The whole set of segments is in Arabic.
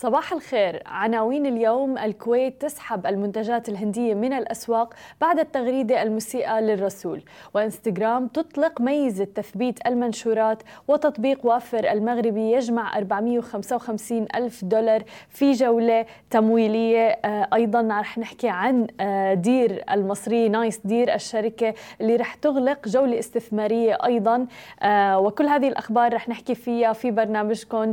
صباح الخير. عناوين اليوم الكويت تسحب المنتجات الهندية من الأسواق بعد التغريدة المسيئة للرسول. وإنستغرام تطلق ميزة تثبيت المنشورات وتطبيق WafR المغربي يجمع 455 ألف دولار في جولة تمويلية. آه، أيضا رح نحكي عن آه، Deer المصري Nice Deer الشركة اللي رح تغلق جولة استثمارية أيضا. آه، وكل هذه الأخبار رح نحكي فيها في برنامجكم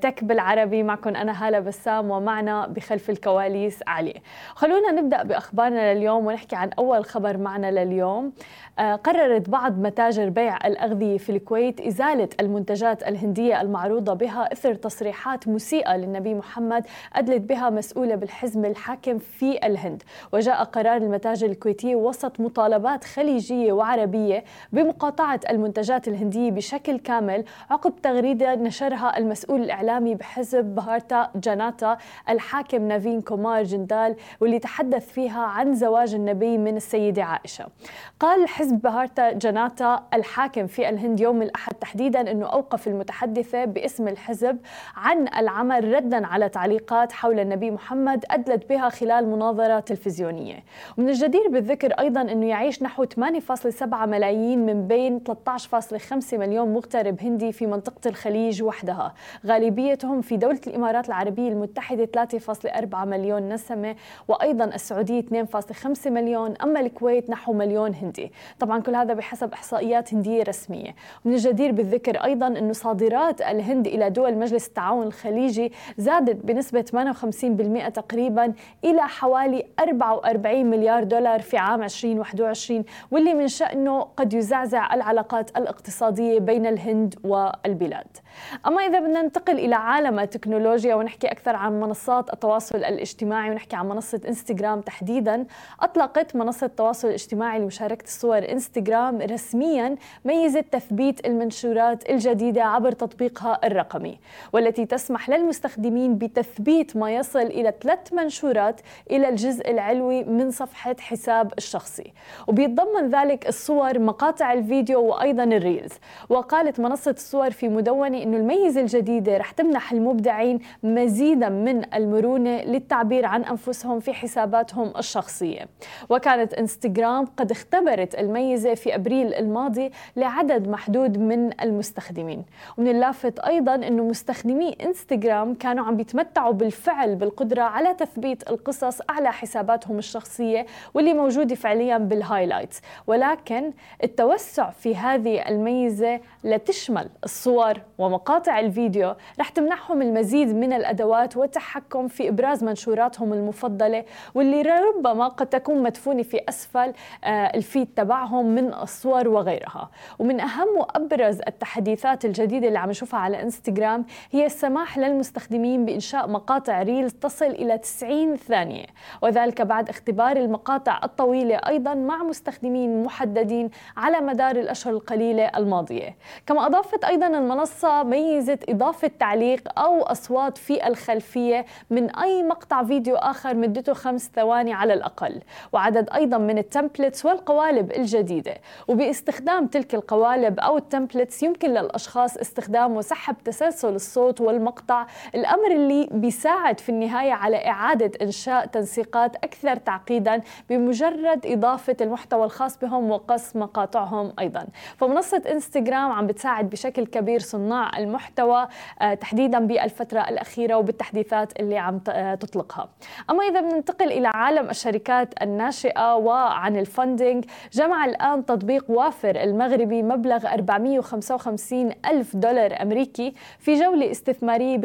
تك بالعربي. معكم أنا هالة بسام ومعنا بخلف الكواليس علي. خلونا نبدأ بأخبارنا لليوم ونحكي عن أول خبر معنا لليوم. آه، قررت بعض متاجر بيع الأغذية في الكويت إزالة المنتجات الهندية المعروضة بها إثر تصريحات مسيئة للنبي محمد أدلت بها مسؤولة بالحزب الحاكم في الهند. وجاء قرار المتاجر الكويتية وسط مطالبات خليجية وعربية بمقاطعة المنتجات الهندية بشكل كامل عقب تغريدة نشرها المسؤول الإعلامي بحزب بهارتا جاناتا الحاكم نافين كومار جندال واللي تحدث فيها عن زواج النبي من السيدة عائشة. قال حزب بهارتا جناتا الحاكم في الهند يوم الأحد تحديدا أنه أوقف المتحدثة باسم الحزب عن العمل ردا على تعليقات حول النبي محمد أدلت بها خلال مناظرة تلفزيونية. ومن الجدير بالذكر أيضا أنه يعيش نحو 8.7 ملايين من بين 13.5 مليون مغترب هندي في منطقة الخليج وحدها. غالبيتهم في دولة الإمارات العربية المتحدة 3.4 مليون نسمة وأيضا السعودية 2.5 مليون أما الكويت نحو مليون هندي. طبعا كل هذا بحسب إحصائيات هندية رسمية. ومن الجدير بالذكر أيضا أنه صادرات الهند إلى دول مجلس التعاون الخليجي زادت بنسبة 58% تقريبا إلى حوالي 44 مليار دولار في عام 2021 واللي من شأنه قد يزعزع العلاقات الاقتصادية بين الهند والبلاد. أما إذا بدنا ننتقل إلى عالم التكنولوجيا ونحكي أكثر عن منصات التواصل الاجتماعي ونحكي عن منصة إنستغرام تحديدا. أطلقت منصة التواصل الاجتماعي لمشاركة الصور إنستغرام رسميا ميزة تثبيت المنشورات الجديدة عبر تطبيقها الرقمي والتي تسمح للمستخدمين بتثبيت ما يصل إلى ثلاث منشورات إلى الجزء العلوي من صفحة حساب الشخصي. وبيتضمن ذلك الصور مقاطع الفيديو وأيضا الريلز. وقالت منصة الصور في مدونة أنه الميزة الجديدة رح تمنح المبدعين مزيدا من المرونة للتعبير عن أنفسهم في حساباتهم الشخصية. وكانت إنستغرام قد اختبرت الميزة في أبريل الماضي لعدد محدود من المستخدمين. ومن اللافت أيضا أنه مستخدمي إنستغرام كانوا عم بيتمتعوا بالفعل بالقدرة على تثبيت القصص على حساباتهم الشخصية واللي موجودة فعليا بالهايلايتس ولكن التوسع في هذه الميزة لتشمل الصور ومقاطع الفيديو رح تمنحهم المزيد من الأدوات والتحكم في إبراز منشوراتهم المفضلة واللي ربما قد تكون مدفونة في أسفل آه، الفيد تبعهم من الصور وغيرها. ومن أهم وأبرز التحديثات الجديدة اللي عم نشوفها على إنستغرام هي السماح للمستخدمين بإنشاء مقاطع ريلز تصل إلى 90 ثانية. وذلك بعد اختبار المقاطع الطويلة أيضا مع مستخدمين محددين على مدار الأشهر القليلة الماضية. كما أضافت أيضا المنصة ميزة إضافة تعليق أو أصوات في الخلفية من أي مقطع فيديو آخر مدته خمس ثواني على الأقل. وعدد أيضا من ال templates والقوالب الجديدة. وباستخدام تلك القوالب أو ال templates يمكن للأشخاص استخدام وسحب تسلسل الصوت والمقطع. الأمر اللي بيساعد في النهاية على إعادة إنشاء تنسيقات أكثر تعقيدا بمجرد إضافة المحتوى الخاص بهم وقص مقاطعهم أيضا. فمنصة إنستغرام عم بتساعد بشكل كبير صناع المحتوى آه، تحديدا بالفترة الأخيرة وبالتحديثات اللي عم آه، تطلقها. أما إذا بننتقل إلى عالم الشركات الناشئة وعن الفندنج جمع الآن تطبيق وافر المغربي مبلغ 455 ألف دولار أمريكي في جولة استثمارية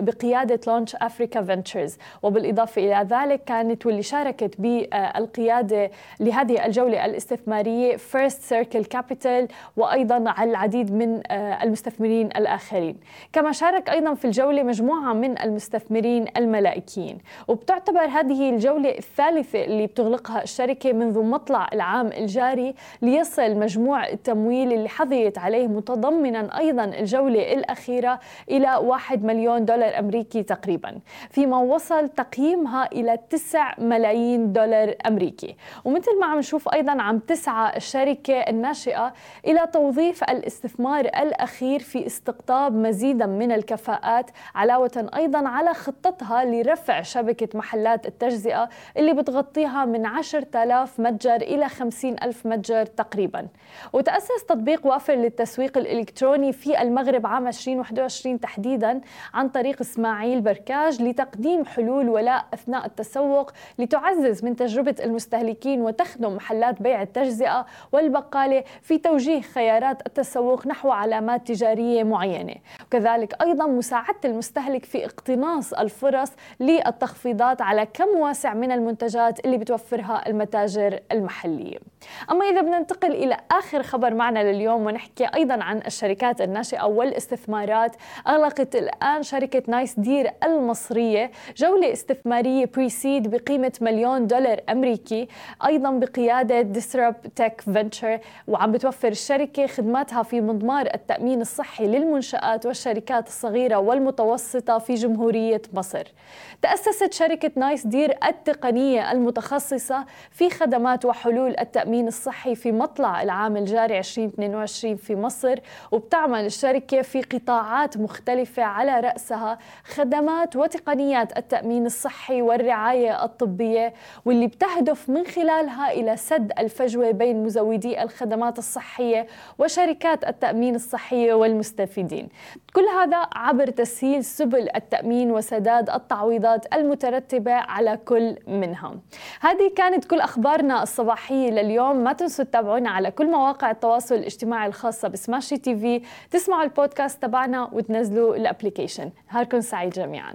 بقيادة Launch Africa Ventures. وبالإضافة إلى ذلك كانت واللي شاركت بالقيادة لهذه الجولة الاستثمارية First Circle Capital وأيضا على العديد من آه، المستثمرين الآخرين. كما شارك أيضا في الجولة مجموعة من من المستثمرين الملائكيين. وبتعتبر هذه الجولة الثالثة اللي بتغلقها الشركة منذ مطلع العام الجاري ليصل مجموع التمويل اللي حظيت عليه متضمنا أيضا الجولة الأخيرة إلى 1 مليون دولار أمريكي تقريبا فيما وصل تقييمها إلى 9 ملايين دولار أمريكي. ومثل ما عم نشوف أيضا عم تسعى الشركة الناشئة إلى توظيف الاستثمار الأخير في استقطاب مزيدا من الكفاءات علاوة أيضا على خطتها لرفع شبكة محلات التجزئة اللي بتغطيها من 10,000 متجر إلى 50,000 متجر تقريبا. وتأسس تطبيق وافر للتسويق الإلكتروني في المغرب عام 2021 تحديدا عن طريق إسماعيل بركاج لتقديم حلول ولاء أثناء التسوق لتعزز من تجربة المستهلكين وتخدم محلات بيع التجزئة والبقالة في توجيه خيارات التسوق نحو علامات تجارية معينة. وكذلك أيضا مساعدة المستهلك في اقتناص الفرص للتخفيضات على كم واسع من المنتجات اللي بتوفرها المتاجر المحلية. أما إذا بدنا ننتقل إلى آخر خبر معنا لليوم ونحكي أيضا عن الشركات الناشئة والاستثمارات. أغلقت الآن شركة Nice Deer المصرية جولة استثمارية pre-seed بقيمة مليون دولار أمريكي أيضا بقيادة DisrupTech Venture وعم بتوفر الشركة خدماتها في مضمار التأمين الصحي للمنشآت والشركات الصغيرة والمتوسطة في جمهورية مصر. تأسست شركة Nice Deer التقنية المتخصصة في خدمات وحلول التأمين الصحي في مطلع العام الجاري 2022 في مصر وبتعمل الشركة في قطاعات مختلفة على رأسها خدمات وتقنيات التأمين الصحي والرعاية الطبية واللي بتهدف من خلالها إلى سد الفجوة بين مزودي الخدمات الصحية وشركات التأمين الصحية والمستفيدين. كل هذا عبر تسهيل سبل التأمين وسداد التعويضات المترتبة على كل منها هذه كانت كل أخبارنا الصباحية لليوم. ما تنسوا تتابعونا على كل مواقع التواصل الاجتماعي الخاصة ب Smashi TV. تسمعوا البودكاست تبعنا وتنزلوا ال application. نهاركم سعيد جميعاً.